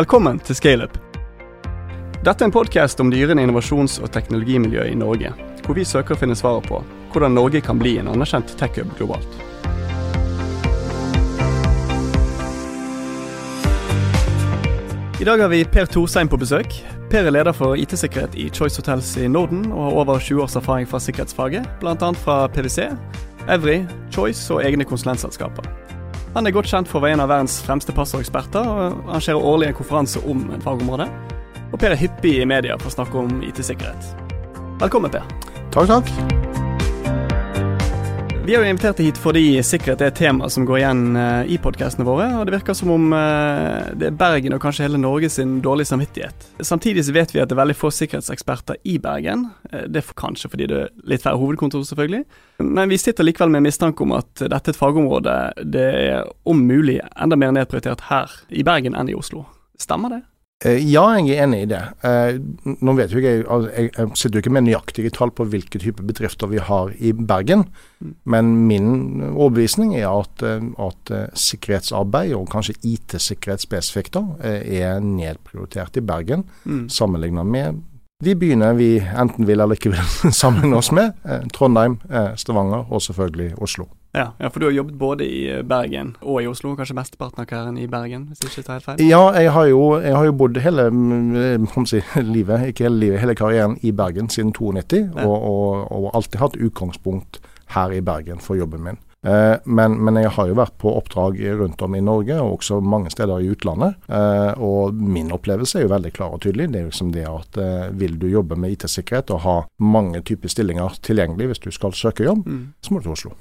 Velkommen til Scaleup. Dette er en podkast om dyrende innovasjons- og teknologimiljø i Norge, hvor vi søker å finne svaret på hvordan Norge kan bli en anerkjent tech-hub globalt. I dag har vi Per Thorsheim på besøk. Per er leder for IT-sikkerhet i Choice Hotels i Norden og har over 20 års erfaring fra sikkerhetsfaget, bl.a. fra PwC, Evry, Choice og egne konsulentselskaper. Han er godt kjent for å være en av verdens fremste passordeksperter, og arrangerer årlig en konferanse om en fagområde. Og Per er hyppig i media for å snakke om IT-sikkerhet. Velkommen, Per. Takk, takk. Vi har jo invitert deg hit fordi sikkerhet er et tema som går igjen eh, i podkastene våre, og det virker som om eh, det er Bergen og kanskje hele Norge sin dårlige samvittighet. Samtidig så vet vi at det er veldig få sikkerhetseksperter i Bergen. Eh, det er kanskje fordi det er litt færre hovedkontor, selvfølgelig. Men vi sitter likevel med mistanke om at dette er et fagområde det er om mulig enda mer nedprioritert her i Bergen enn i Oslo. Stemmer det? Eh, ja, jeg er enig i det. Eh, nå vet jo jeg, jeg sitter jo ikke med nøyaktige tall på hvilke type bedrifter vi har i Bergen, mm. men min overbevisning er at, eh, at sikkerhetsarbeid, og kanskje IT-sikkerhet spesifikt, er nedprioritert i Bergen mm. sammenlignet med de byene vi enten vil eller ikke vil sammenligne oss med. Trondheim, Stavanger og selvfølgelig Oslo. Ja, ja, for du har jobbet både i eh, Bergen og i Oslo, kanskje mesteparten av karrieren i Bergen, hvis jeg ikke tar helt feil? Ja, jeg har jo, jeg har jo bodd hele mm, si, livet, ikke hele livet, hele karrieren i Bergen siden 92, ja. og, og, og, alltid hatt utgangspunkt her i Bergen for jobben min. Eh, men, men, jeg har jo vært på oppdrag rundt om i Norge, og også mange steder i utlandet. Eh, og min opplevelse er jo veldig klar og tydelig. Det er liksom det at eh, vil du jobbe med IT-sikkerhet og ha mange typer stillinger tilgjengelig hvis du skal søke jobb, mm. så må du til Oslo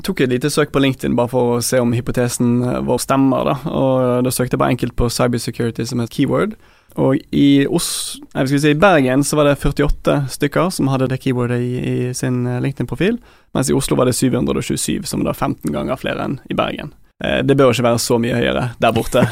tok et lite søk på LinkedIn bare for å se om hypotesen vår stemmer. da, og Da søkte jeg bare enkelt på cybersecurity som et keyword. Og i, Os si, i Bergen så var det 48 stykker som hadde det keywordet i, i sin eh, LinkedIn-profil, mens i Oslo var det 727, som er 15 ganger flere enn i Bergen. Eh, det bør ikke være så mye høyere der borte,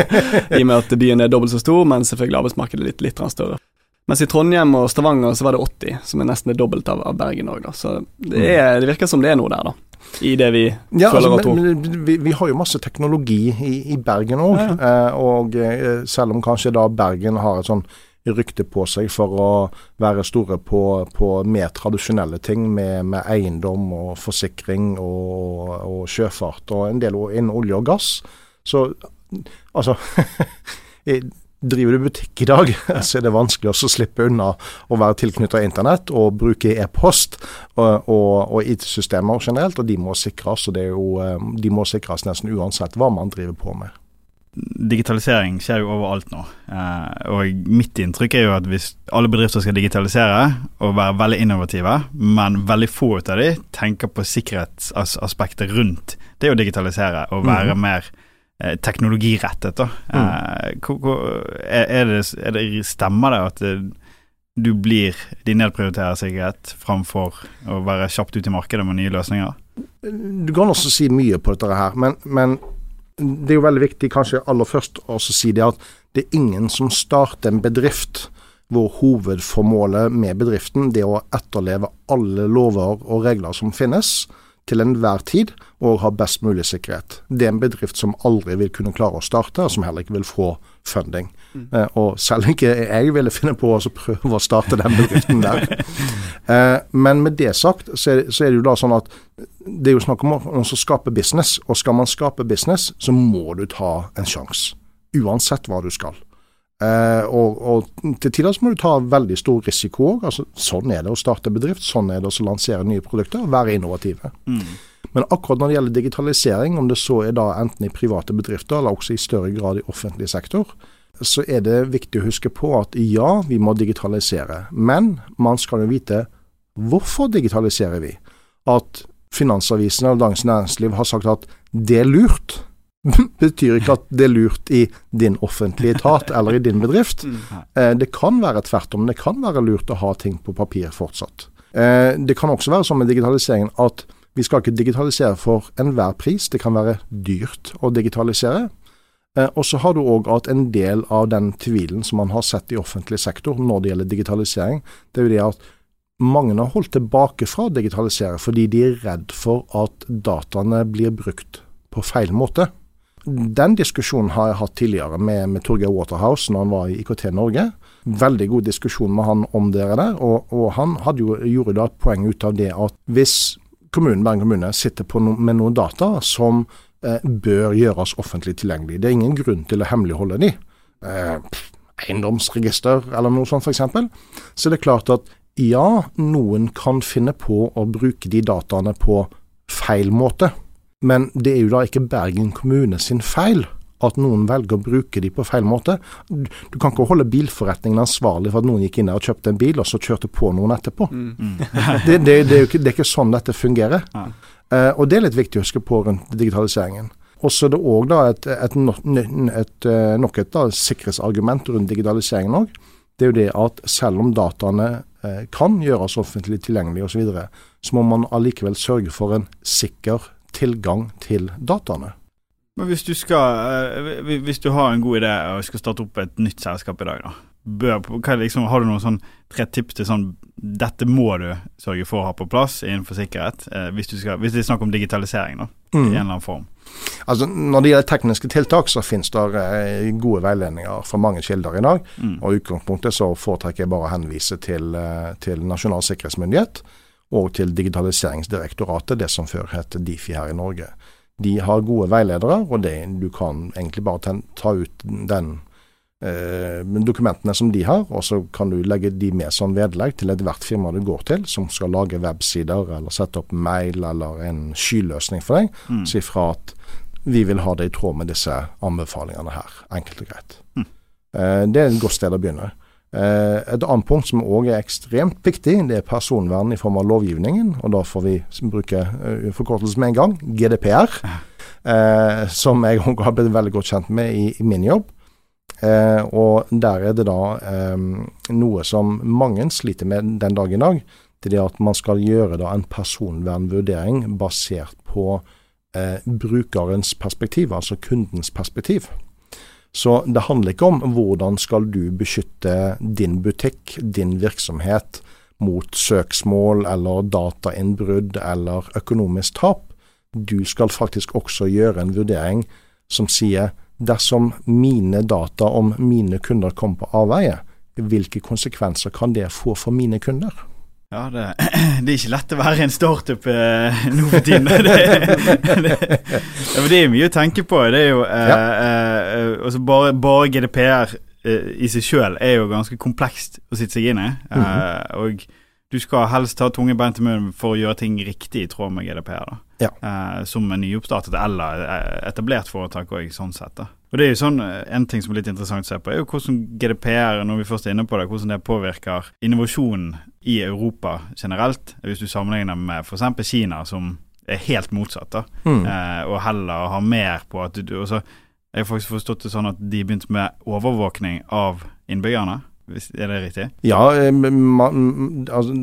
i og med at byen er dobbelt så stor, men selvfølgelig arbeidsmarkedet litt, litt større. Mens i Trondheim og Stavanger så var det 80, som er nesten det dobbelte av, av Bergen òg. Så det, er, det virker som det er noe der, da i det vi ja, føler altså, og tror. Vi, vi, har jo masse teknologi i, i Bergen òg. Ja, ja. eh, og eh, selv om kanskje da Bergen har et sånn rykte på seg for å være store på, på mer tradisjonelle ting med, med, eiendom og forsikring og, og, sjøfart og en del innen olje og gass. Så altså Driver du butikk i dag, så er det vanskelig å slippe unna å være tilknyttet internett og bruke e-post og, og, og IT-systemer generelt, og de må sikres. og jo, eh, De må sikres nesten uansett hva man driver på med. Digitalisering skjer jo overalt nå. Eh, og mitt inntrykk er jo at hvis alle bedrifter skal digitalisere og være veldig innovative, men veldig få av de tenker på sikkerhetsaspektet rundt det å digitalisere og være mm. mer teknologirettet. da. Mm. Eh, er, det, er det, stemmer det at det, du blir de nedprioriterer sikkerhet framfor å være kjapt ut i markedet med nye løsninger? Du kan også si mye på dette her, men, men det er jo veldig viktig kanskje aller først å si det at det er ingen som starter en bedrift hvor hovedformålet med bedriften det er å etterleve alle lover og regler som finnes til enhver tid og ha best mulig sikkerhet. Det er en bedrift som aldri vil kunne klare å starte, og som heller ikke vil få funding. Mm. Eh, og selv ikke jeg ville finne på å prøve å starte den bedriften der. eh, men med det sagt, så er, så er, det jo da sånn at det er jo snakk om å skape business. Og skal man skape business, så må du ta en sjanse. Uansett hva du skal. Eh, og, og, til tider så må du ta veldig stor risiko òg. Altså, sånn er det å starte bedrift, sånn er det å lansere nye produkter, og være innovative. Mm. Men akkurat når det gjelder digitalisering, om det så er da enten i private bedrifter eller også i større grad i offentlig sektor, så er det viktig å huske på at ja, vi må digitalisere. Men man skal jo vite hvorfor digitaliserer vi. At Finansavisen og Dagens Næringsliv har sagt at det er lurt betyr ikke at det er lurt i din offentlige etat eller i din bedrift. Mm. Eh, det kan være tvert om. Det kan være lurt å ha ting på papir fortsatt. Eh, det kan også være sånn med digitaliseringen at vi skal ikke digitalisere for enhver pris. Det kan være dyrt å digitalisere. Eh, og så har du òg at en del av den tvilen som man har sett i offentlig sektor når det gjelder digitalisering, det er jo det at mange har holdt tilbake fra å digitalisere fordi de er redd for at dataene blir brukt på feil måte. Den diskusjonen har jeg hatt tidligere med, med Torgeir Waterhouse når han var i IKT Norge. Veldig god diskusjon med han om dere der. Og, og han jo, gjorde da et poeng ut av det at hvis kommunen Bergen kommune sitter no, med noen data som eh, bør gjøres offentlig tilgjengelig. Det er ingen grunn til å hemmeligholde de. Eh, eiendomsregister eller noe sånt f.eks. Så det er klart at ja, noen kan finne på å bruke de dataene på feil måte. Men det er jo da ikke Bergen kommune sin feil at noen velger å bruke de på feil måte. Du kan ikke holde bilforretningen ansvarlig for at noen gikk inn der og kjøpte en bil, og så kjørte på noen etterpå. Mm. det, det, det, er jo ikke, det er ikke sånn dette fungerer. Ja. Uh, og det er litt viktig å huske på rundt digitaliseringen. Og så er det òg et, et, et, eh, nok et da, sikkerhetsargument rundt digitaliseringen òg. Det er jo det at selv om dataene eh, kan gjøres offentlig tilgjengelig osv., så, videre, så må man allikevel sørge for en sikker tilgang til dataene. Men hvis du skal, eh, hvis du har en god idé og skal starte opp et nytt selskap i dag, da. Liksom, har du noen sånn tre tips til sånn Dette må du sørge for å ha på plass innenfor sikkerhet, eh, hvis, skal, hvis, det er snakk om digitalisering, da, mm. i en eller annen form? Altså, Når det gjelder tekniske tiltak, så finnes det eh, gode veiledninger fra mange kilder i dag. Mm. og I utgangspunktet så foretrekker jeg bare å henvise til, til Nasjonal sikkerhetsmyndighet og til Digitaliseringsdirektoratet, det som før het Difi her i Norge. De har gode veiledere, og det, du kan egentlig bare ta, ta ut den eh, dokumentene som de har, og så kan du legge de med som vedlegg til ethvert firma du går til, som skal lage websider eller sette opp mail eller en skyløsning for deg. Mm. Si fra at vi vil ha det i tråd med disse anbefalingene her, enkelt og greit. Mm. Eh, det er et godt sted å begynne. Eh, et annet punkt som òg er ekstremt viktig, det er personvern i form av lovgivningen. Og da får vi bruke forkortelse forkortelsen med en gang, GDPR. Eh, som jeg òg har blitt veldig godt kjent med i, min jobb. Eh, og der er det da eh, noe som mange sliter med den dag i dag. Det er at man skal gjøre da en personvernvurdering basert på eh, brukerens perspektiv, altså kundens perspektiv. Så det handler ikke om hvordan skal du beskytte din butikk, din virksomhet, mot søksmål eller datainnbrudd eller økonomisk tap. Du skal faktisk også gjøre en vurdering som sier dersom mine data om mine kunder kommer på avveie, hvilke konsekvenser kan det få for mine kunder? Ja, det, det, er ikke lett å være en startup eh, nå for tiden. Det, det, det, er mye å tenke på. Det er jo eh, ja. eh, altså bare, bare, GDPR eh, i seg sjøl er jo ganske komplekst å sitte seg inn i. Mm -hmm. og du skal helst ha tunge bein til munnen for å gjøre ting riktig i tråd med GDPR. Ja. Eh, som en nyoppstartet eller etablert foretak òg, sånn sett. da. Og det er jo sånn, En ting som er litt interessant å se på, er jo hvordan GDPR når vi først er inne på det, hvordan det påvirker innovasjonen i Europa generelt, hvis du sammenligner med f.eks. Kina, som er helt motsatt, da, mm. eh, og heller har mer på at du også, Jeg har faktisk forstått det sånn at de begynte med overvåkning av innbyggerne. Er det riktig? Ja, eh, man, altså,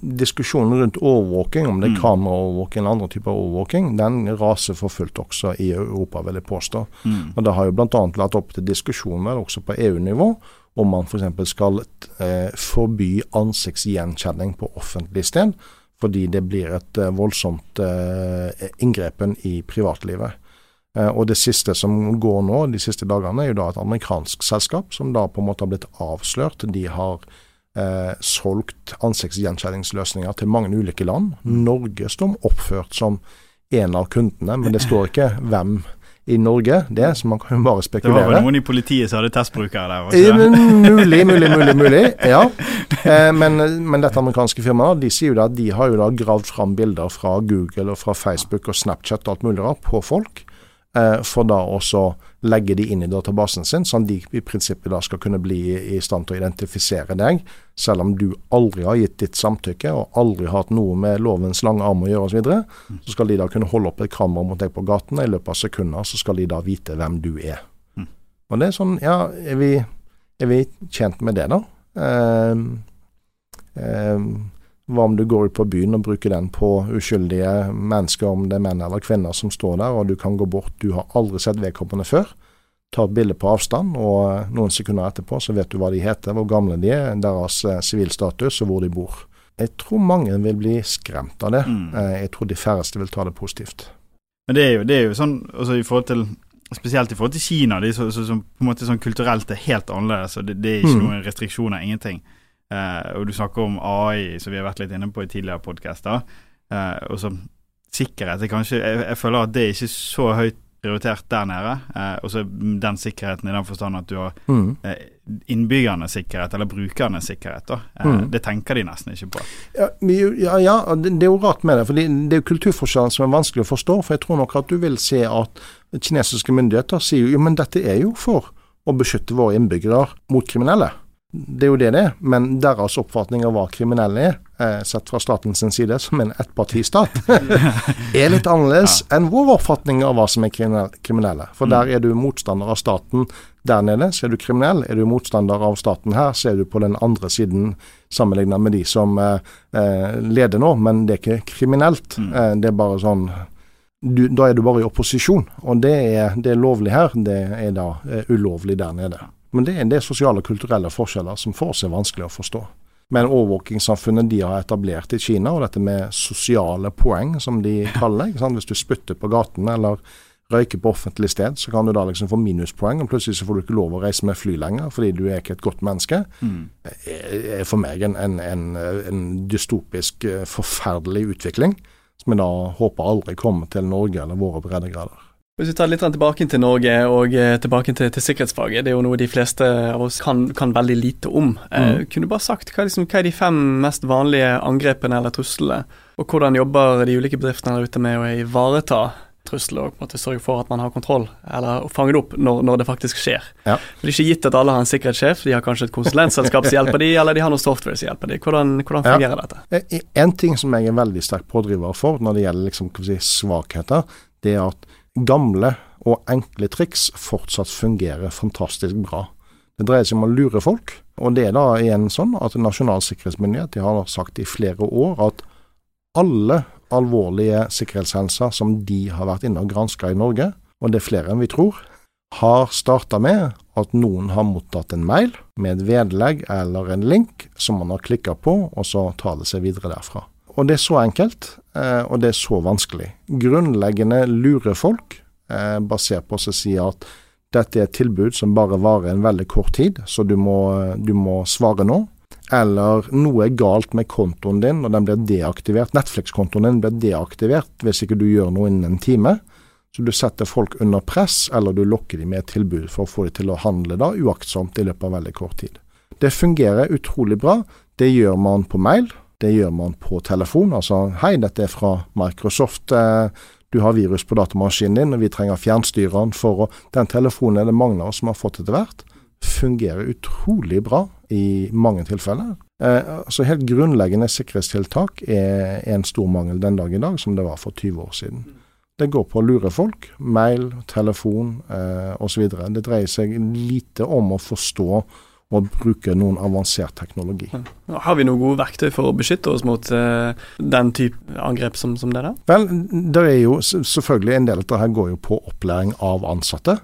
diskusjonen rundt overvåking, om det er mm. kameraovervåking eller andre typer overvåking, den raser for fullt også i Europa, vil jeg påstå. Mm. Og Det har jo bl.a. vært opp til diskusjon vel, også på EU-nivå om man f.eks. skal eh, forby ansiktsgjenkjenning på offentlig sted, fordi det blir et eh, voldsomt eh, inngrepen i privatlivet. Eh, og Det siste som går nå, de siste dagene, er jo da et amerikansk selskap som da på en måte har blitt avslørt. De har eh, solgt ansiktsgjenkjenningsløsninger til mange ulike land. Norge står oppført som en av kundene, men det står ikke hvem i Norge, det, så man kan jo bare spekulere. Det var vel noen i politiet som hadde testbrukere der? Også. mulig, mulig, mulig. mulig, ja. Eh, men, men, dette amerikanske firmaet de sier jo da at de har jo da gravd fram bilder fra Google og fra Facebook og Snapchat og alt mulig rart på folk, for da også legge de inn i databasen sin, sånn de i prinsippet da skal kunne bli i stand til å identifisere deg, selv om du aldri har gitt ditt samtykke og aldri har hatt noe med lovens lange arm å gjøre osv. Så, videre, så skal de da kunne holde opp et kamera mot deg på gaten, og i løpet av sekunder så skal de da vite hvem du er. Mm. Og det er sånn, ja, er vi, er vi tjent med det, da? Uh, uh, hva om du går ut på byen og bruker den på uskyldige mennesker, om det er menn eller kvinner som står der, og du kan gå bort, du har aldri sett vedkommende før. Ta et bilde på avstand, og noen sekunder etterpå så vet du hva de heter, hvor gamle de er, deres eh, sivilstatus og hvor de bor. Jeg tror mange vil bli skremt av det. Mm. Eh, jeg tror de færreste vil ta det positivt. Men det er jo, det er jo sånn, altså i forhold til spesielt i forhold til Kina, de som, på en måte sånn kulturelt er helt annerledes. og Det, det er ikke Mm. noen restriksjoner, ingenting. Eh, og du snakker om AI, som vi har vært litt inne på i tidligere podkaster. Eh, og så sikkerhet er kanskje jeg, jeg føler at det er ikke så høyt prioritert der nede. Eh, og så den sikkerheten i den forstand at du har Mm. eh, innbyggernes sikkerhet, eller brukernes sikkerhet. da. Eh, Mm. Det tenker de nesten ikke på. Ja, ja, ja, det det er jo rart med det. for Det det er jo kulturforskjellen som er vanskelig å forstå. For jeg tror nok at du vil se at kinesiske myndigheter sier jo men dette er jo for å beskytte våre innbyggere mot kriminelle. Det er jo det det er. Men deres oppfatning av hva kriminelle er, eh, sett fra statens side som en ettpartistat, er litt annerledes enn vår oppfatning av hva som er kriminelle-. For der er du motstander av staten der nede, så er du kriminell. Er du motstander av staten her, så er du på den andre siden sammenlignet med de som eh, eh, leder nå. Men det er ikke kriminelt. Mm. Eh, det er bare sånn du, Da er du bare i opposisjon, og det er, det er lovlig her. Det er da eh, ulovlig der nede. Men det er det sosiale og kulturelle forskjeller som for oss er vanskelig å forstå. Men overvåkingssamfunnet de har etablert i Kina, og dette med sosiale poeng, som de kaller det. Hvis du spytter på gaten eller røyker på offentlig sted, så kan du da liksom få minuspoeng, og plutselig så får du ikke lov å reise med fly lenger fordi du er ikke et godt menneske. Mm. er for meg en, en, en, en dystopisk, eh, forferdelig utvikling, som jeg da håper aldri kommer til Norge eller våre breddegrader. Hvis vi tar litt tilbake til Norge og eh, tilbake til, til sikkerhetsfaget, det er jo noe de fleste av oss kan, kan veldig lite om. Eh, Mm. kunne du bare sagt hva liksom, hva er de fem mest vanlige angrepene eller truslene, og hvordan jobber de ulike bedriftene der ute med å ivareta trusler og på en måte sørge for at man har kontroll, eller fange det opp når, når det faktisk skjer. Ja. Det er ikke gitt at alle har en sikkerhetssjef, de har kanskje et konsulentselskap som hjelper de, eller de har noe software som hjelper de. Hvordan, hvordan Ja. fungerer dette? Eh, En ting som jeg er veldig sterk pådriver for når det gjelder liksom, si, svakheter, det er at gamle og enkle triks fortsatt fungerer fantastisk bra. Det dreier seg om å lure folk, og det er da igjen sånn at Nasjonal sikkerhetsmyndighet har sagt i flere år at alle alvorlige sikkerhetshendelser som de har vært inne og granska i Norge, og det er flere enn vi tror, har starta med at noen har mottatt en mail med et vedlegg eller en link som man har klikka på, og så tar det seg videre derfra. Og det er så enkelt, og det er så vanskelig. Grunnleggende lurer folk, eh, basert på å si at dette er et tilbud som bare varer en veldig kort tid, så du må, du må svare nå. Eller noe er galt med kontoen din, og den blir deaktivert. Netflix-kontoen din blir deaktivert hvis ikke du gjør noe innen en time. Så du setter folk under press, eller du lokker dem med et tilbud for å få dem til å handle da uaktsomt i løpet av veldig kort tid. Det fungerer utrolig bra. Det gjør man på mail, det gjør man på telefon. Altså hei, dette er fra Microsoft. eh, Du har virus på datamaskinen din, og vi trenger fjernstyreren for å Den telefonen er det mange av oss som har fått etter hvert. Fungerer utrolig bra i mange tilfeller. Eh, altså Helt grunnleggende sikkerhetstiltak er, er en stor mangel den dag i dag, som det var for 20 år siden. Det går på å lure folk. Mail, telefon eh, osv. Det dreier seg lite om å forstå og bruke noen avansert teknologi. Har vi noen gode verktøy for å beskytte oss mot eh, den type angrep som, som det der? Vel, det er jo selvfølgelig en del av dette her går jo på opplæring av ansatte.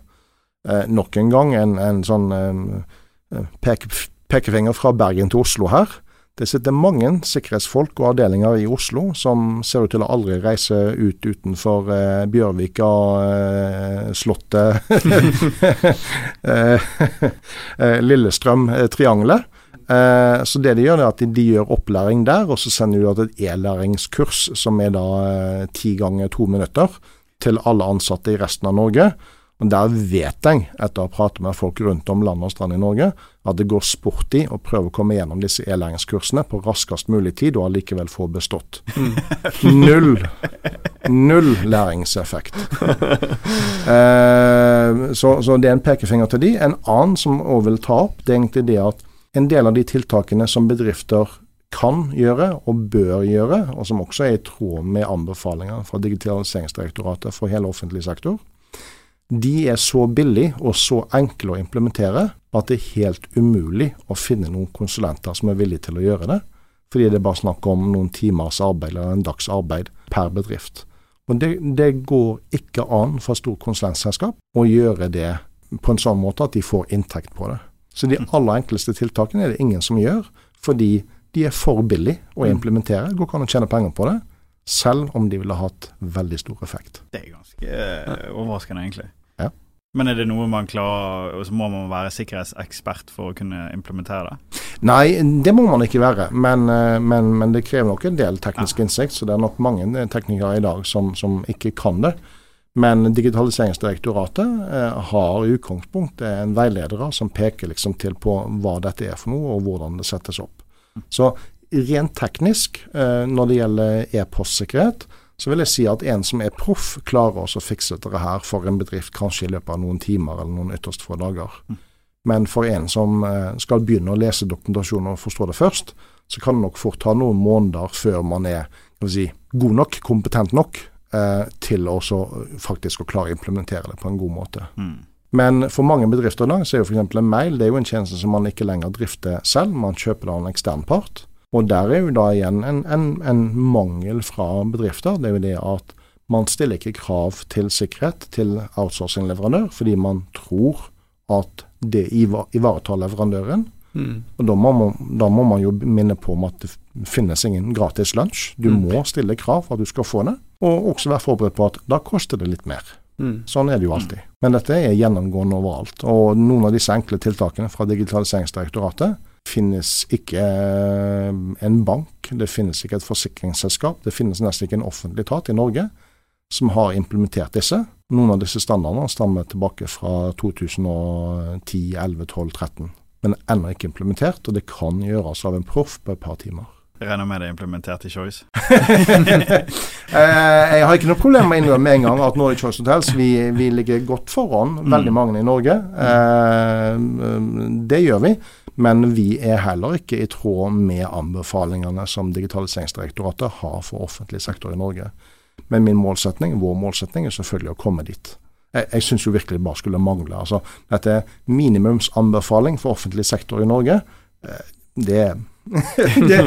Eh, nok en gang en, en sånn eh, peke, pekefinger fra Bergen til Oslo her. Det sitter mange sikkerhetsfolk og avdelinger i Oslo som ser ut til å aldri reise ut utenfor eh, Bjørvika, eh, Slottet, eh, eh, Lillestrøm-triangelet. Eh, så det de gjør, er at de, gjør opplæring der, og så sender de et e-læringskurs som er da ti ganger to minutter til alle ansatte i resten av Norge. Og Der vet jeg, etter å ha pratet med folk rundt om land og strand i Norge, at det går sport i å prøve å komme gjennom disse e-læringskursene på raskest mulig tid, og allikevel få bestått. Null. Null læringseffekt. Eh, så, så det er en pekefinger til de. En annen som òg vil ta opp, det er egentlig det at en del av de tiltakene som bedrifter kan gjøre og bør gjøre, og som også er i tråd med anbefalinger fra Digitaliseringsdirektoratet for hele offentlig sektor, de er så billige og så enkle å implementere at det er helt umulig å finne noen konsulenter som er villige til å gjøre det. Fordi det er bare snakk om noen timers arbeid eller en dags arbeid per bedrift. Og det, det går ikke an for et stort konsulentselskap å gjøre det på en sånn måte at de får inntekt på det. Så de aller enkleste tiltakene er det ingen som gjør, fordi de er for billige å implementere. Det går ikke an å tjene penger på det, selv om de ville hatt veldig stor effekt. Det er ganske eh, overraskende, egentlig. Men er det noe man klarer, og så må man være sikkerhetsekspert for å kunne implementere det? Nei, det må man ikke være. Men, eh, men, men det krever nok en del teknisk innsikt. Så det er nok mange eh, teknikere i dag som, som ikke kan det. Men Digitaliseringsdirektoratet eh, har i utgangspunktet en veiledere som peker liksom til på hva dette er for noe, og hvordan det settes opp. Så rent teknisk, når det gjelder e-postsikkerhet, så vil jeg si at en som er proff, klarer også å fikse dette her for en bedrift kanskje i løpet av noen timer eller noen ytterst få dager. Men for en som eh, skal begynne å lese dokumentasjon og forstå det først, så kan det nok fort ta noen måneder før man er si, god nok, kompetent nok, eh, til også faktisk å klare å implementere det på en god måte. Mm. Men for mange bedrifter i dag så er jo f.eks. en mail det er jo en tjeneste som man ikke lenger drifter selv, man kjøper det av en ekstern part. Og der er jo da igjen en, en, en, mangel fra bedrifter. Det er jo det at man stiller ikke krav til sikkerhet til outsourcing-leverandør, fordi man tror at det ivaretar leverandøren. Mm. Og da må, man, da må, man, jo minne på om at det finnes ingen gratis lunsj. Du mm. må stille krav for at du skal få det, og også være forberedt på at da koster det litt mer. Mm. Sånn er det jo alltid. Men dette er gjennomgående overalt. Og noen av disse enkle tiltakene fra Digitaliseringsdirektoratet finnes ikke eh, en bank, det finnes ikke et forsikringsselskap, det finnes nesten ikke en offentlig etat i Norge som har implementert disse. Noen av disse standardene stammer tilbake fra 2010, 11, 12, 13, men ennå ikke implementert. Og det kan gjøres av en proff på et par timer. Jeg regner med det er implementert i Choice? Eh, jeg har ikke noe problem med å innrømme med en gang at i Choice Hotels vi, vi ligger godt foran mm. veldig mange i Norge. Mm. det gjør vi. Men vi er heller ikke i tråd med anbefalingene som Digitaliseringsdirektoratet har for offentlig sektor i Norge. Men min målsetning, vår målsetning er selvfølgelig å komme dit. Jeg, jeg syns jo virkelig det bare skulle mangle. Altså, dette er minimumsanbefaling for offentlig sektor i Norge. Eh, det er det,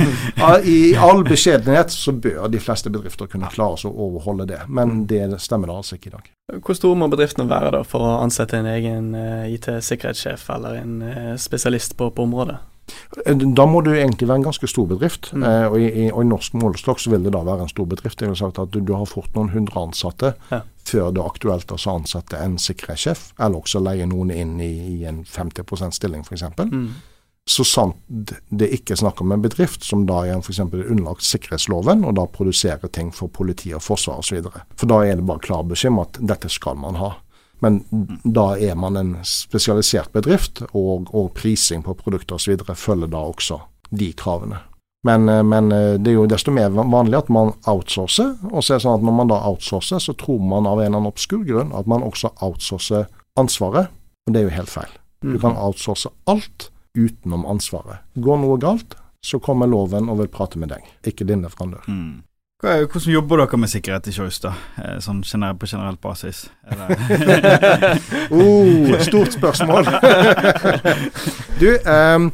I all beskjedenhet så bør de fleste bedrifter kunne klare seg å overholde det, men det stemmer det altså ikke i dag. Hvor stor må bedriftene være da for å ansette en egen uh, IT-sikkerhetssjef eller en uh, spesialist på, på, området? Eh, da må du egentlig være en ganske stor bedrift, mm. og, i, og, i, norsk målestokk så vil det da være en stor bedrift. Jeg vil sagt at Du, du har fort noen hundre ansatte ja. før det er aktuelt å ansette en sikkerhetssjef, eller også leie noen inn i, i en 50% stilling f.eks. Mm så sant det ikke er snakk om en bedrift som da er f.eks. underlagt sikkerhetsloven, og da produserer ting for politi og forsvar osv. For da er det bare klar beskjed om at dette skal man ha. Men da er man en spesialisert bedrift, og, og prising på produkter osv. følger da også de kravene. Men, eh, men, eh, det er jo desto mer vanlig at man outsourcer. Og så er det sånn at når man da outsourcer, så tror man av en eller annen obskur grunn at man også outsourcer ansvaret. Og det er jo helt feil. Du kan outsource alt utenom ansvaret. Går noe galt, så kommer loven og vil prate med deg, ikke din leverandør. Mm. Hvordan jobber dere med sikkerhet i Choice, da? Eh, sånn generell, på generell basis? oh, stort spørsmål. du, um,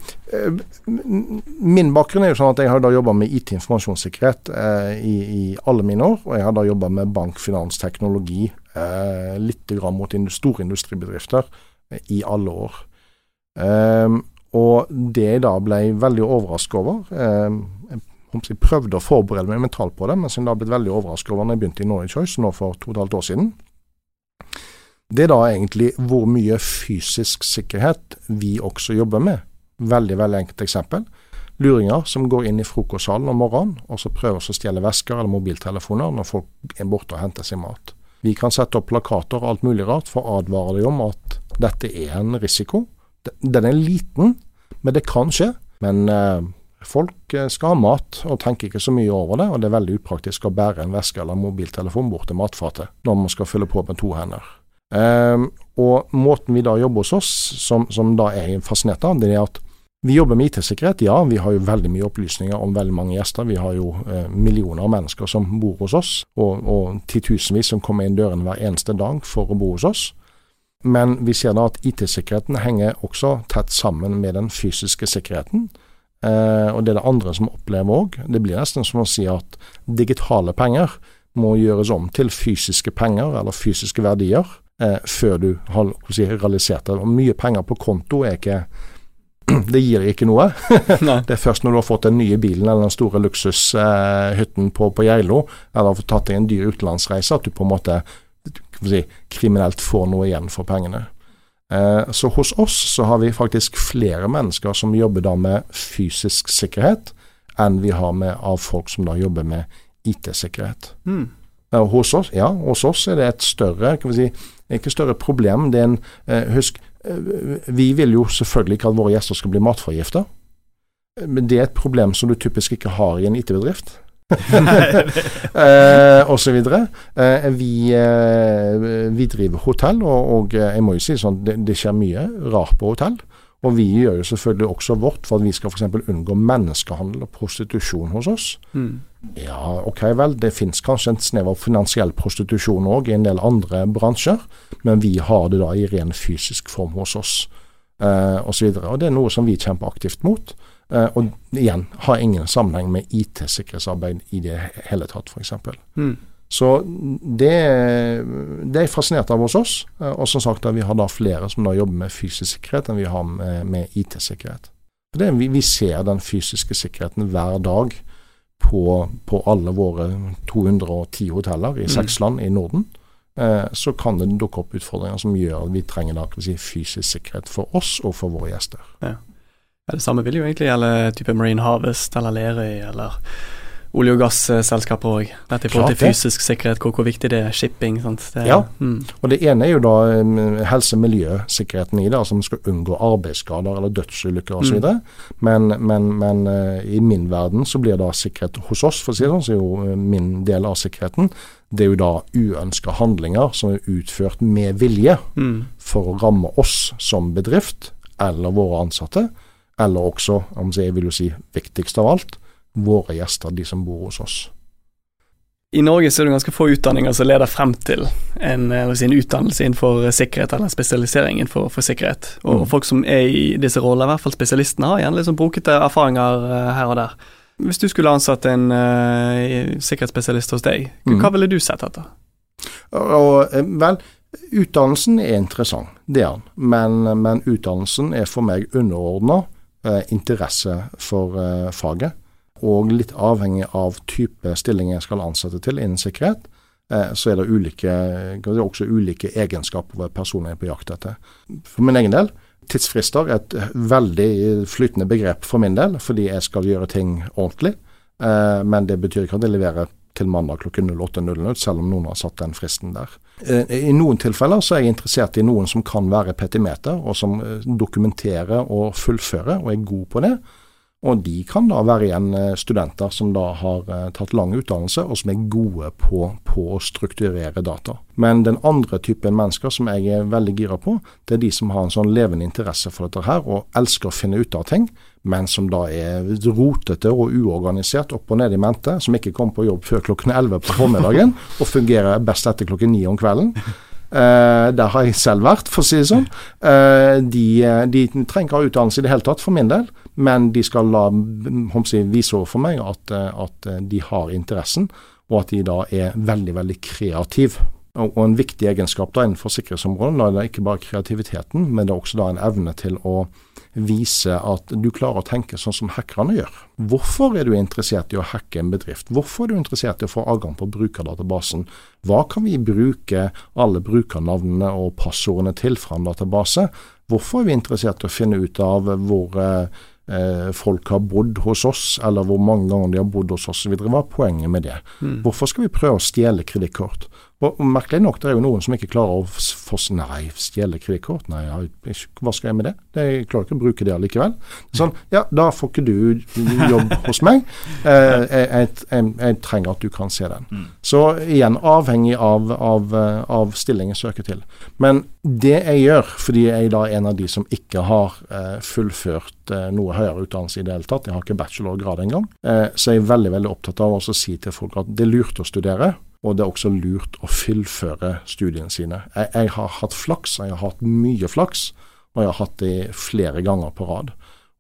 min bakgrunn er jo sånn at jeg har da jobba med IT-informasjonssikkerhet uh, i, i, alle mine år. Og jeg har da jobba med bank, finans, teknologi, uh, litt grann mot store industribedrifter uh, i alle år. Um, og det jeg da ble veldig overrasket over eh, Jeg prøvde å forberede meg mentalt på det, men jeg da blitt veldig overrasket over når jeg begynte i Norway Choice nå for to og et halvt år siden. Det er da egentlig hvor mye fysisk sikkerhet vi også jobber med. Veldig, veldig enkelt eksempel. Luringer som går inn i frokostsalen om morgenen og så prøver å stjele vesker eller mobiltelefoner når folk er borte og henter sin mat. Vi kan sette opp plakater og alt mulig rart for å advare dem om at dette er en risiko. Den er liten, men det kan skje. Men eh, folk eh, skal ha mat, og tenker ikke så mye over det. Og det er veldig upraktisk å bære en veske eller mobiltelefon bort til matfatet når man skal fylle på med to hender. Eh, og måten vi da jobber hos oss, som, som da er fascinert av, det er at vi jobber med IT-sikkerhet. Ja, vi har jo veldig mye opplysninger om veldig mange gjester. Vi har jo eh, millioner av mennesker som bor hos oss, og, og titusenvis som kommer inn døren hver eneste dag for å bo hos oss. Men vi ser da at IT-sikkerheten henger også tett sammen med den fysiske sikkerheten. Eh, og det er det andre som opplever òg. Det blir nesten som å si at digitale penger må gjøres om til fysiske penger, eller fysiske verdier, eh, før du har si, realisert det. Og mye penger på konto er ikke det gir ikke noe. det er først når du har fått den nye bilen eller den store luksushytten eh, på, på Geilo, eller har fått tatt deg en dyr utenlandsreise, at du på en måte si, kriminelt får noe igjen for pengene. Eh, så hos oss så har vi faktisk flere mennesker som jobber da med fysisk sikkerhet, enn vi har med av folk som da jobber med IT-sikkerhet. Mm. Hos oss, ja, hos oss er det et større kan vi si, ikke større problem. Det er en, eh, husk, vi vil jo selvfølgelig ikke at våre gjester skal bli matforgifta. Men det er et problem som du typisk ikke har i en IT-bedrift. eh, og så videre. Eh, vi, eh, vi, driver hotell, og, og, jeg må jo si sånn, det, det skjer mye rart på hotell. Og vi gjør jo selvfølgelig også vårt for at vi skal f.eks. unngå menneskehandel og prostitusjon hos oss. Mm. Ja, ok vel, det finnes kanskje en snev av finansiell prostitusjon òg i en del andre bransjer, men vi har det da i ren fysisk form hos oss, eh, osv. Og, og det er noe som vi kjemper aktivt mot. Eh, og igjen, har ingen sammenheng med IT-sikkerhetsarbeid i det hele tatt, f.eks. Mm. Så det, det er fascinert av hos oss. Eh, og som sagt, vi har da flere som da jobber med fysisk sikkerhet enn vi har med, med IT-sikkerhet. Vi, vi, ser den fysiske sikkerheten hver dag på, på alle våre 210 hoteller i seks mm. land i Norden. Eh, så kan det dukke opp utfordringer som gjør at vi trenger da, si, fysisk sikkerhet for oss og for våre gjester. Ja. Ja det samme vil jo egentlig gjelde type Marine Harvest eller Lerøy eller olje- og gasselskaper òg. Dette i forhold til fysisk sikkerhet, hvor, hvor, viktig det er. Shipping. Det, ja, mm. og det ene er jo da um, helse- og miljøsikkerheten i det. Altså man skal unngå arbeidsskader eller dødsulykker osv. Mm. Men, men, men uh, i min verden så blir da sikkerhet hos oss, for å si det sånn, så er jo uh, min del av sikkerheten det er jo da uønska handlinger som er utført med vilje mm. for å ramme oss som bedrift eller våre ansatte, eller også, om jeg vil jo si viktigst av alt, våre gjester, de som bor hos oss. I Norge så er det ganske få utdanninger som leder frem til en, eh, en utdannelse innenfor sikkerhet, eller en spesialisering innenfor sikkerhet. Og mm. folk som er i disse rollene, i hvert fall spesialistene, har gjerne liksom brokete erfaringer uh, her og der. Hvis du skulle ansatt en uh, sikkerhetsspesialist hos deg, mm. hva ville du sett etter? Og, vel, utdannelsen er interessant, det er den. Men, men utdannelsen er for meg underordna interesse for faget og litt avhengig av type stilling jeg skal ansette til innen sikkerhet, eh, så er det, ulike, det er også ulike egenskaper ved personen jeg er på jakt etter. For min egen del, tidsfrister er et veldig flytende begrep for min del, fordi jeg skal gjøre ting ordentlig. Eh, men det betyr ikke at jeg leverer til mandag klokken 08.00, selv om noen har satt den fristen der. Eh, I noen tilfeller så er jeg interessert i noen som kan være petimeter, og som dokumenterer og fullfører, og er god på det. Og de kan da være igjen eh, studenter som da har eh, tatt lang utdannelse, og som er gode på, på, å strukturere data. Men den andre typen mennesker som jeg er veldig gira på, det er de som har en sånn levende interesse for dette her, og elsker å finne ut av ting, men som da er rotete og uorganisert opp og ned i mente, som ikke kommer på jobb før klokken 11 på formiddagen, og fungerer best etter klokken 9 om kvelden. Uh, der har jeg selv vært, for å si det sånn. Uh, de, de, trenger ikke ha utdannelse i det hele tatt, for min del. Men de skal la, si, vise for meg at, at, de har interessen, og at de da er veldig, veldig kreative. Og, en viktig egenskap da innenfor sikkerhetsområdet da er det ikke bare kreativiteten, men det er også da en evne til å vise at du klarer å tenke sånn som hackerne gjør. Hvorfor er du interessert i å hacke en bedrift? Hvorfor er du interessert i å få adgang på brukerdatabasen? Hva kan vi bruke alle brukernavnene og passordene til fra en database? Hvorfor er vi interessert i å finne ut av hvor eh, folk har bodd hos oss, eller hvor mange ganger de har bodd hos oss osv. Hva er poenget med det? Mm. Hvorfor skal vi prøve å stjele kredittkort? Og Merkelig nok, det er jo noen som ikke klarer å få Nei, stjele kredittkort? Nei, hva skal jeg med det? Jeg klarer ikke å bruke det allikevel. Sånn, ja, da får ikke du jobb hos meg. Eh, jeg, jeg, jeg, jeg, trenger at du kan se den. Mm. Så igjen, avhengig av, av, av stillingen jeg søker til. Men det jeg gjør, fordi jeg da er en av de som ikke har eh, fullført eh, noe høyere utdannelse i det hele tatt, jeg har ikke bachelorgrad engang, eh, så jeg er veldig veldig opptatt av å si til folk at det er lurt å studere og det er også lurt å fullføre studiene sine. Jeg, jeg, har hatt flaks, jeg har hatt mye flaks, og jeg har hatt det flere ganger på rad.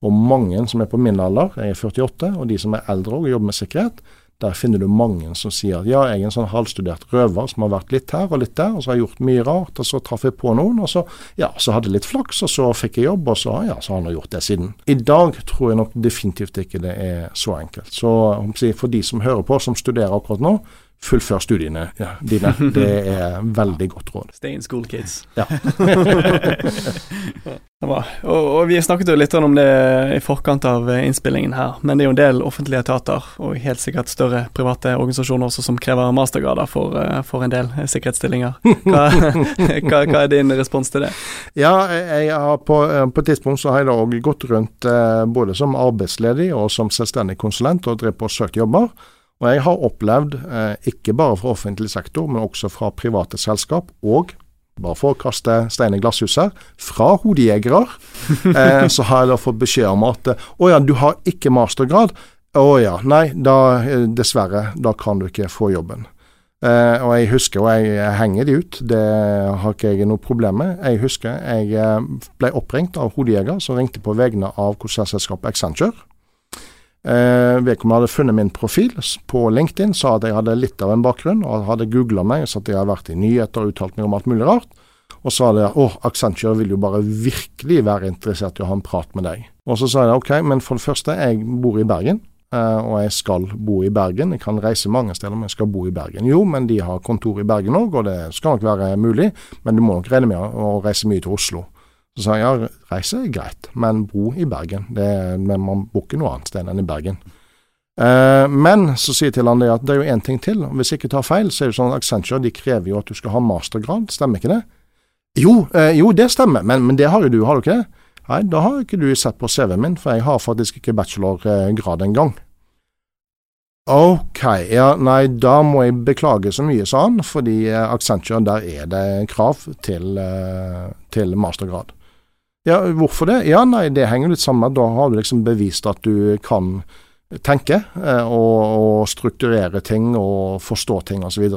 Og mange som er på min alder, jeg er 48, og de som er eldre og jobber med sikkerhet, der finner du mange som sier at ja, jeg er en sånn halvstudert røver som har vært litt her og litt der, og så har jeg gjort mye rart, og så traff jeg på noen, og så ja, så hadde jeg litt flaks, og så fikk jeg jobb, og så ja, så har han gjort det siden. I dag tror jeg nok definitivt ikke det er så enkelt. Så for de som hører på, som studerer akkurat nå, fullfør studiene ja, dine. Det er veldig godt råd. Stay in school, kids. Ja. det var. Og, og, vi snakket jo litt om det i forkant av innspillingen her, men det er jo en del offentlige etater, og helt sikkert større private organisasjoner også, som krever mastergrader for, eh, for en del sikkerhetsstillinger. Hva, hva, hva, er din respons til det? Ja, jeg har på, på et tidspunkt så har jeg da òg gått rundt eh, både som arbeidsledig og som selvstendig konsulent og drevet på og søkt jobber. Og jeg har opplevd, eh, ikke bare fra offentlig sektor, men også fra private selskap, og bare for å kaste stein i glasshuset, fra hodejegere, eh, så har jeg da fått beskjed om at å ja, du har ikke mastergrad. Å ja, nei, da eh, dessverre, da kan du ikke få jobben. Eh, og jeg husker, og jeg henger de ut, det har ikke jeg noe problem med. Jeg husker jeg eh, ble oppringt av hodejeger som ringte på vegne av konsertselskapet Accenture. Eh, Vedkommende hadde funnet min profil på LinkedIn, sa at jeg hadde litt av en bakgrunn, og hadde googla meg, så at jeg hadde vært i nyheter og uttalt meg om alt mulig rart. Og sa det at Accenture vil jo bare virkelig være interessert i å ha en prat med deg. Og så sa jeg ok, men for det første, jeg bor i Bergen, eh, og jeg skal bo i Bergen. Jeg kan reise mange steder, men jeg skal bo i Bergen. Jo, men de har kontor i Bergen òg, og det skal nok være mulig, men du må nok regne med å reise mye til Oslo. Så sa jeg ja, reise er greit, men bo i Bergen. Det, men man bor noe annet sted enn i Bergen. Eh, men så sier jeg til han det at det er jo én ting til. Hvis jeg ikke tar feil, så er det sånn at Accenture de krever jo at du skal ha mastergrad. Stemmer ikke det? Jo, eh, jo det stemmer, men, men, det har jo du, har du ikke det? Nei, da har ikke du sett på CV-en min, for jeg har faktisk ikke bachelorgrad engang. Ok, ja, nei, da må jeg beklage så mye, sa han, fordi eh, Accenture, der er det krav til, eh, til mastergrad. Ja, hvorfor det? Ja, nei, det henger litt sammen med da har du liksom bevist at du kan tenke eh, og, og, strukturere ting og forstå ting osv.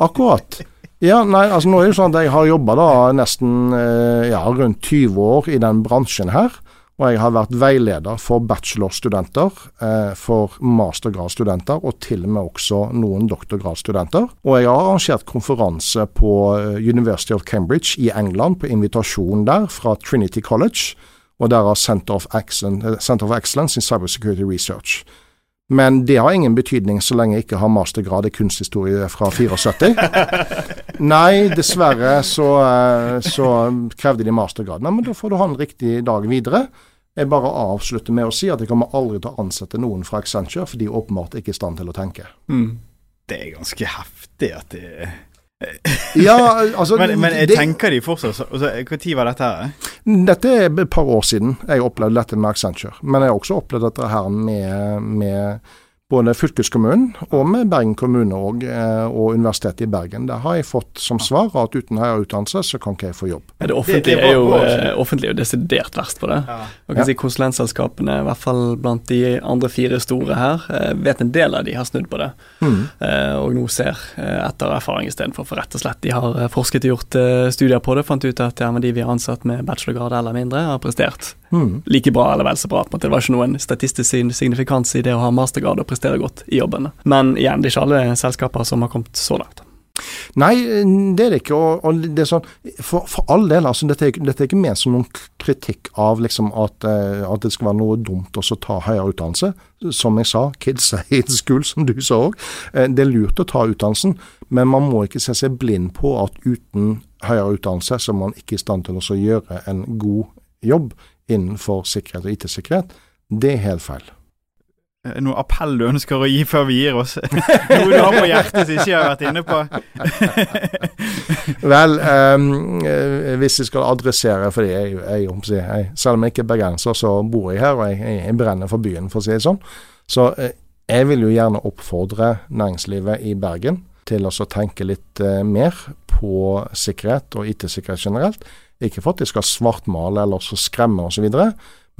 Akkurat. Ja, nei, altså nå er det jo sånn at jeg har jobba da nesten eh, ja, rundt 20 år i den bransjen her. Og jeg har vært veileder for bachelorstudenter, eh, for mastergradsstudenter og til og med også noen doktorgradsstudenter. Og jeg har arrangert konferanse på eh, University of Cambridge i England på invitasjon der fra Trinity College, og der har Center of, Excellence, eh, Center of Excellence in Cybersecurity Research. Men det har ingen betydning så lenge jeg ikke har mastergrad i kunsthistorie fra 74. Nei, dessverre så, så krevde de mastergrad. Nei, men da får du ha en riktig dag videre. Jeg bare avslutter med å si at jeg kommer aldri til å ansette noen fra Accenture, for de er åpenbart ikke i stand til å tenke. Mm. Det er ganske heftig at de ja, altså Men, men jeg det, tenker de fortsatt altså, Når var dette her? Dette er et par år siden jeg opplevde dette med Accenture. Men jeg har også opplevd dette her med, med både fylkeskommunen og med Bergen kommune og, eh, og Universitetet i Bergen. Der har jeg fått som svar at uten høyere utdannelse, så kan ikke jeg få jobb. Ja, det offentlige er jo, eh, offentlig er jo desidert verst på det. Ja. Kan ja. si Konsulentselskapene, i hvert fall blant de andre fire store her, eh, vet en del av de har snudd på det. Mm. Og nå ser etter erfaring istedenfor, for rett og slett de har forsket og gjort studier på det, fant ut at ja, de vi har ansatt med bachelorgrad eller mindre, har prestert mm. like bra eller vel så bra. Det var ikke noen statistisk signifikans i det å ha mastergrad og prestere godt i jobben. Men igjen, det er ikke alle selskaper som har kommet så langt. Nei, det er det ikke. Og, og det sånn, for, for all del, altså, dette, er, dette er ikke ment som noen kritikk av liksom, at, uh, at, det skal være noe dumt å ta høyere utdannelse. Som jeg sa, kids in school, som du sa òg. Uh, det er lurt å ta utdannelsen, men man må ikke se seg blind på at uten høyere utdannelse så er man ikke i stand til å gjøre en god jobb innenfor sikkerhet og IT-sikkerhet, det er helt feil. Noe appell du ønsker å gi før vi gir oss? Noe du har på hjertet som ikke har vært inne på? Vel, um, hvis jeg skal adressere For jeg, jeg, jeg, selv om jeg ikke er bergenser, så bor jeg her, og jeg, jeg brenner for byen, for å si det sånn. Så uh, jeg vil jo gjerne oppfordre næringslivet i Bergen til å tenke litt uh, mer på sikkerhet og IT-sikkerhet generelt. Ikke for at de skal svartmale eller så skremme osv.,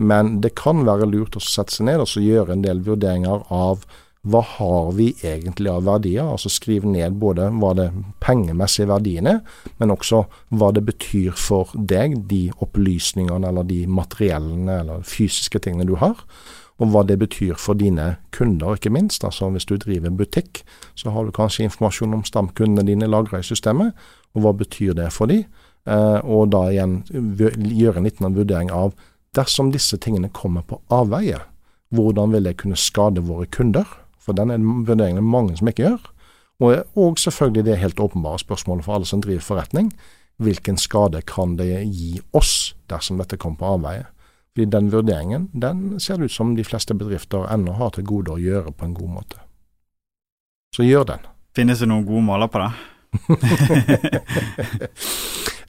men det kan være lurt å sette seg ned og gjøre en del vurderinger av hva har vi egentlig av verdier? Altså skrive ned både hva det pengemessige verdien er, men også hva det betyr for deg, de opplysningene eller de materiellene eller fysiske tingene du har. Og hva det betyr for dine kunder, ikke minst. Altså Hvis du driver butikk, så har du kanskje informasjon om stamkundene dine lagra i systemet, og hva betyr det for dem? Eh, og da igjen gjøre en liten vurdering av dersom disse tingene kommer på avveie, hvordan vil det kunne skade våre kunder? For den er vurderingen mange som ikke gjør. Og, og selvfølgelig det helt åpenbare spørsmålet for alle som driver forretning. Hvilken skade kan det gi oss dersom dette kommer på avveie? Fordi Den vurderingen den ser det ut som de fleste bedrifter ennå har til gode å gjøre på en god måte. Så gjør den. Finnes det noen gode måler på det?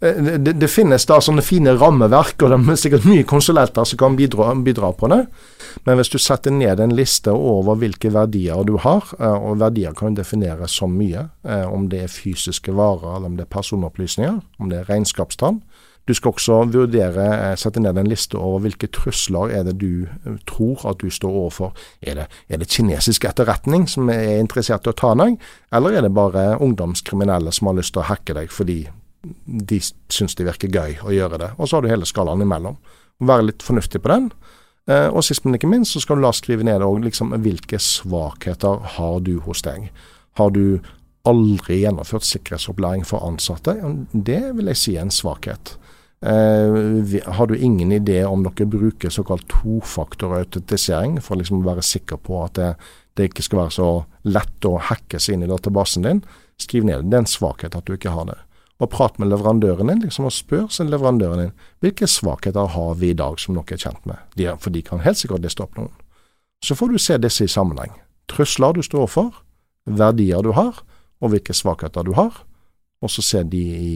Det, det, finnes da sånne fine rammeverk, og det er sikkert mye konsulenter som kan bidra, bidra, på det. Men hvis du setter ned en liste over hvilke verdier du har, eh, og verdier kan defineres som mye, eh, om det er fysiske varer, eller om det er personopplysninger, om det er regnskapstall, du skal også vurdere, eh, sette ned en liste over hvilke trusler er det du tror at du står overfor. Er det, er det kinesisk etterretning som er interessert i å ta deg, eller er det bare ungdomskriminelle som har lyst til å hacke deg fordi de syns det virker gøy å gjøre det. Og så har du hele skalaen imellom. Være litt fornuftig på den. Eh, og sist, men ikke minst, så skal du la skrive ned og liksom, hvilke svakheter har du hos deg. Har du aldri gjennomført sikkerhetsopplæring for ansatte? Det vil jeg si er en svakhet. Eh, har du ingen idé om dere bruker såkalt tofaktorautentisering for liksom å være sikker på at det, det, ikke skal være så lett å hacke seg inn i databasen din, skriv ned. Det er en svakhet at du ikke har det og prat med leverandøren din liksom, og spør sin leverandøren din hvilke svakheter har vi i dag som dere er kjent med, de, for de kan helt sikkert liste opp noen. Så får du se disse i sammenheng. Trusler du står for, verdier du har, og hvilke svakheter du har, og så se de i,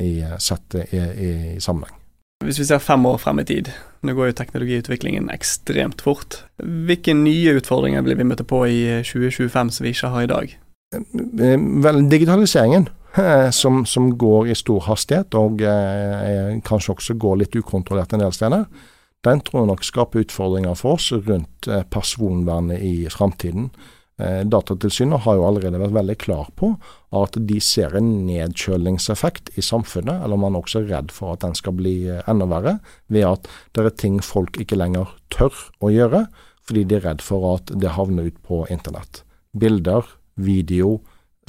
i, sett i, i, sammenheng. Hvis vi ser fem år frem i tid, nå går jo teknologiutviklingen ekstremt fort. Hvilke nye utfordringer blir vi møte på i 2025 som vi ikke har i dag? Eh, vel, digitaliseringen Eh, som, som, går i stor hastighet, og eh, kanskje også går litt ukontrollert en del steder, den tror jeg nok skaper utfordringer for oss rundt eh, personvernet i framtiden. Eh, Datatilsynet har jo allerede vært veldig klar på at de ser en nedkjølingseffekt i samfunnet, eller man er også redd for at den skal bli eh, enda verre, ved at det er ting folk ikke lenger tør å gjøre, fordi de er redd for at det havner ut på internett. Bilder, video,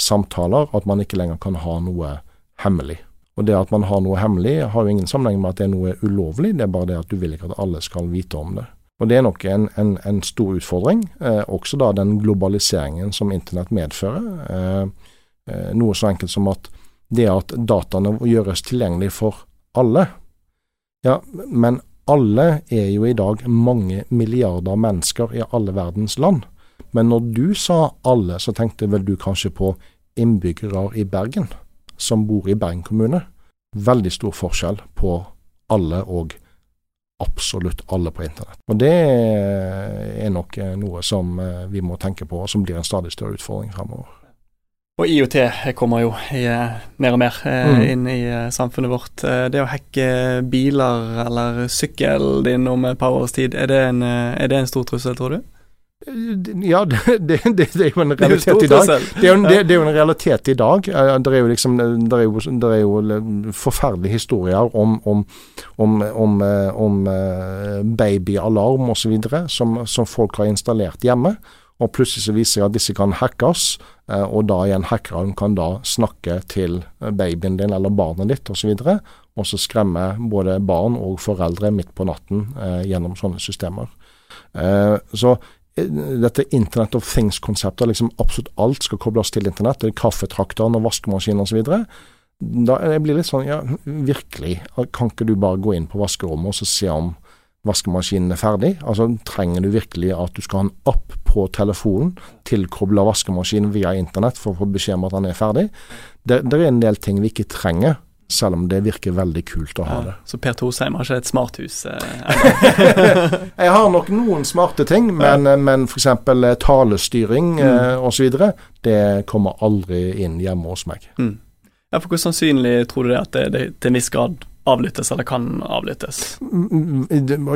samtaler at man ikke lenger kan ha noe hemmelig. Og det at man har noe hemmelig, har jo ingen sammenheng med at det er noe ulovlig, det er bare det at du vil ikke at alle skal vite om det. Og det er nok en, en, en stor utfordring, eh, også da den globaliseringen som internett medfører. Eh, eh, noe så enkelt som at det at dataene gjøres tilgjengelig for alle. Ja, men alle er jo i dag mange milliarder mennesker i alle verdens land. Men når du sa alle, så tenkte vel du kanskje på innbyggere i Bergen, som bor i Bergen kommune. Veldig stor forskjell på alle og absolutt alle på internett. Og Det er nok noe som eh, vi må tenke på, og som blir en stadig større utfordring fremover. Og IOT kommer jo i, eh, mer og mer eh, mm. inn i samfunnet vårt. Det å hacke biler eller sykkelen din om et par års tid, er det en, er det en stor trussel, tror du? Ja, det, det, det, er jo en realitet i dag. Det er, jo, en realitet i dag. Det er jo liksom er jo, er jo forferdelige historier om, om, om, om, eh, om eh, babyalarm osv. Som, som folk har installert hjemme. Og plutselig så viser det at disse kan hackes, eh, og da igjen hackeren kan da snakke til babyen din eller barnet ditt osv. Og, så og så skremme både barn og foreldre midt på natten gjennom sånne systemer. så dette Internet of Things-konseptet, liksom absolutt alt skal kobles til internett, kaffetrakteren og vaskemaskinen osv. Da jeg blir litt sånn, ja, virkelig, kan ikke du bare gå inn på vaskerommet og så se om vaskemaskinen er ferdig? Altså, Trenger du virkelig at du skal ha en app på telefonen tilkobla vaskemaskinen via internett for å få beskjed om at den er ferdig? Det, det er en del ting vi ikke trenger selv om det virker veldig kult å ha det. så Per Tosheim har ikke et smarthus? Eh, jeg har nok noen smarte ting, men, ja. men f.eks. Eh, talestyring mm. eh, osv. Det kommer aldri inn hjemme hos meg. Mm. Ja, for Hvor sannsynlig tror du det at det, det til en viss grad avlyttes, eller kan avlyttes?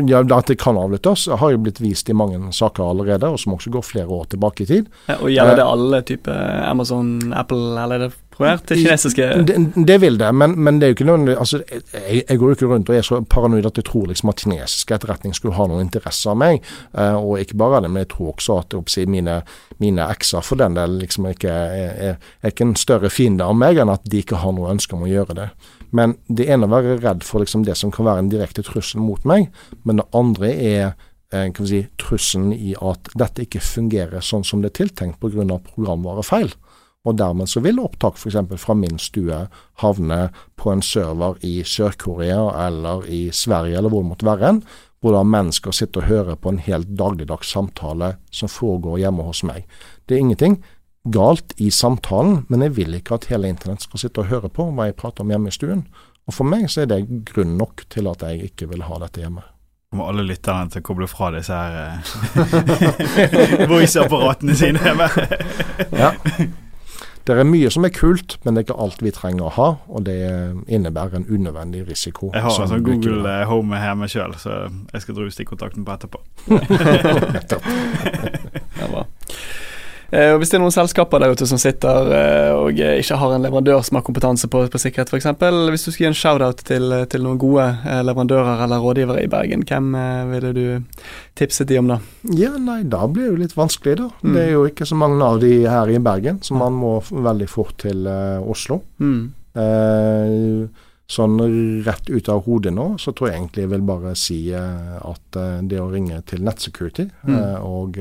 Ja, At det kan avlyttes, har jo blitt vist i mange saker allerede, og som også går flere år tilbake i tid. Ja, og Gjelder det eh, alle typer Amazon, Apple, eller er det primært til kinesiske? Det, det vil det, men, men, det er jo ikke noe altså, jeg, jeg, går jo ikke rundt og er så paranoid at jeg tror liksom at kinesisk etterretning skulle ha noen interesse av meg. Uh, og ikke bare det, men jeg tror også at oppsi, mine, mine ekser for den del liksom ikke er, er, er, ikke en større fiende av meg enn at de ikke har noe ønske om å gjøre det. Men det ene er å være redd for liksom det som kan være en direkte trussel mot meg, men det andre er eh, kan vi si, trusselen i at dette ikke fungerer sånn som det er tiltenkt pga. programvarefeil. Og dermed så vil opptak f.eks. fra min stue havne på en server i Sør-Korea eller i Sverige eller hvor det måtte være, en, hvor da mennesker sitter og hører på en helt dagligdags samtale som foregår hjemme hos meg. Det er ingenting galt i samtalen, men jeg vil ikke at hele internett skal sitte og høre på hva jeg prater om hjemme i stuen. Og for meg så er det grunn nok til at jeg ikke vil ha dette hjemme. Må alle lytterne til å koble fra disse her eh, voice-apparatene sine. ja. Det er mye som er kult, men det er ikke alt vi trenger å ha. Og det innebærer en unødvendig risiko. Jeg har altså Google uh, Home hjemme sjøl, så jeg skal dra stikkontakten på etterpå. Nettopp. ja, bra. Eh, og Hvis det er noen selskaper der ute som sitter eh, og ikke har en leverandør som har kompetanse på, på sikkerhet, f.eks. Hvis du skulle gi en shout-out til, til, noen gode eh, leverandører eller rådgivere i Bergen, hvem ville du tipset de om da? Ja, nei, Da blir det jo litt vanskelig, da. Mm. Det er jo ikke så mange av de her i Bergen, så man må veldig fort til uh, Oslo. Mm. Uh, Sånn rett ut av hodet nå, så tror jeg egentlig jeg vil bare si eh, at eh, det å ringe til Nettsecurity mm. Eh, og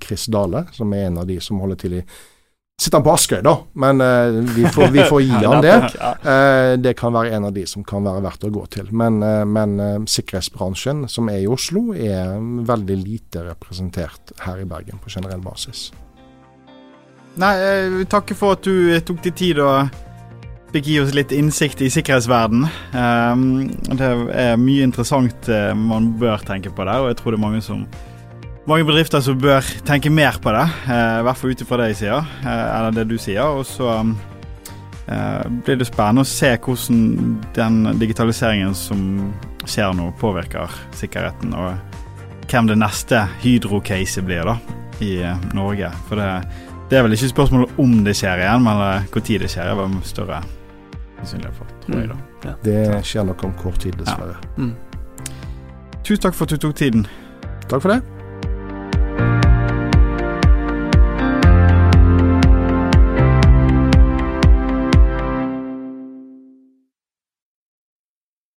Chris Dale, som er en av de som holder til i Sitter han på Askøy, da, men uh, vi, får, vi, får, gi han det. Uh, det kan være en av de som kan være verdt å gå til. Men, uh, men sikkerhetsbransjen som er i Oslo, er veldig lite representert her i Bergen på generell basis. Nei, jeg vil for at du tok deg tid og fikk gi oss litt innsikt i sikkerhetsverden. Um, det er mye interessant uh, man bør tenke på der, og jeg tror det er mange, som, mange bedrifter som bør tenke mer på det. Uh, I hvert fall ut ifra det jeg sier, uh, eller det du sier. Og så blir det spennende å se hvordan den digitaliseringen som skjer nå, påvirker sikkerheten, og hvem det neste Hydro-caset blir da, i Norge. For det, det er vel ikke spørsmålet om det skjer igjen, men når det skjer, er vel større sannsynlighet for, tror jeg. da. Mm. Ja. Det skjer nok om kort tid, dessverre. Ja. Mm. Tusen takk for at du tok tiden. Takk for det.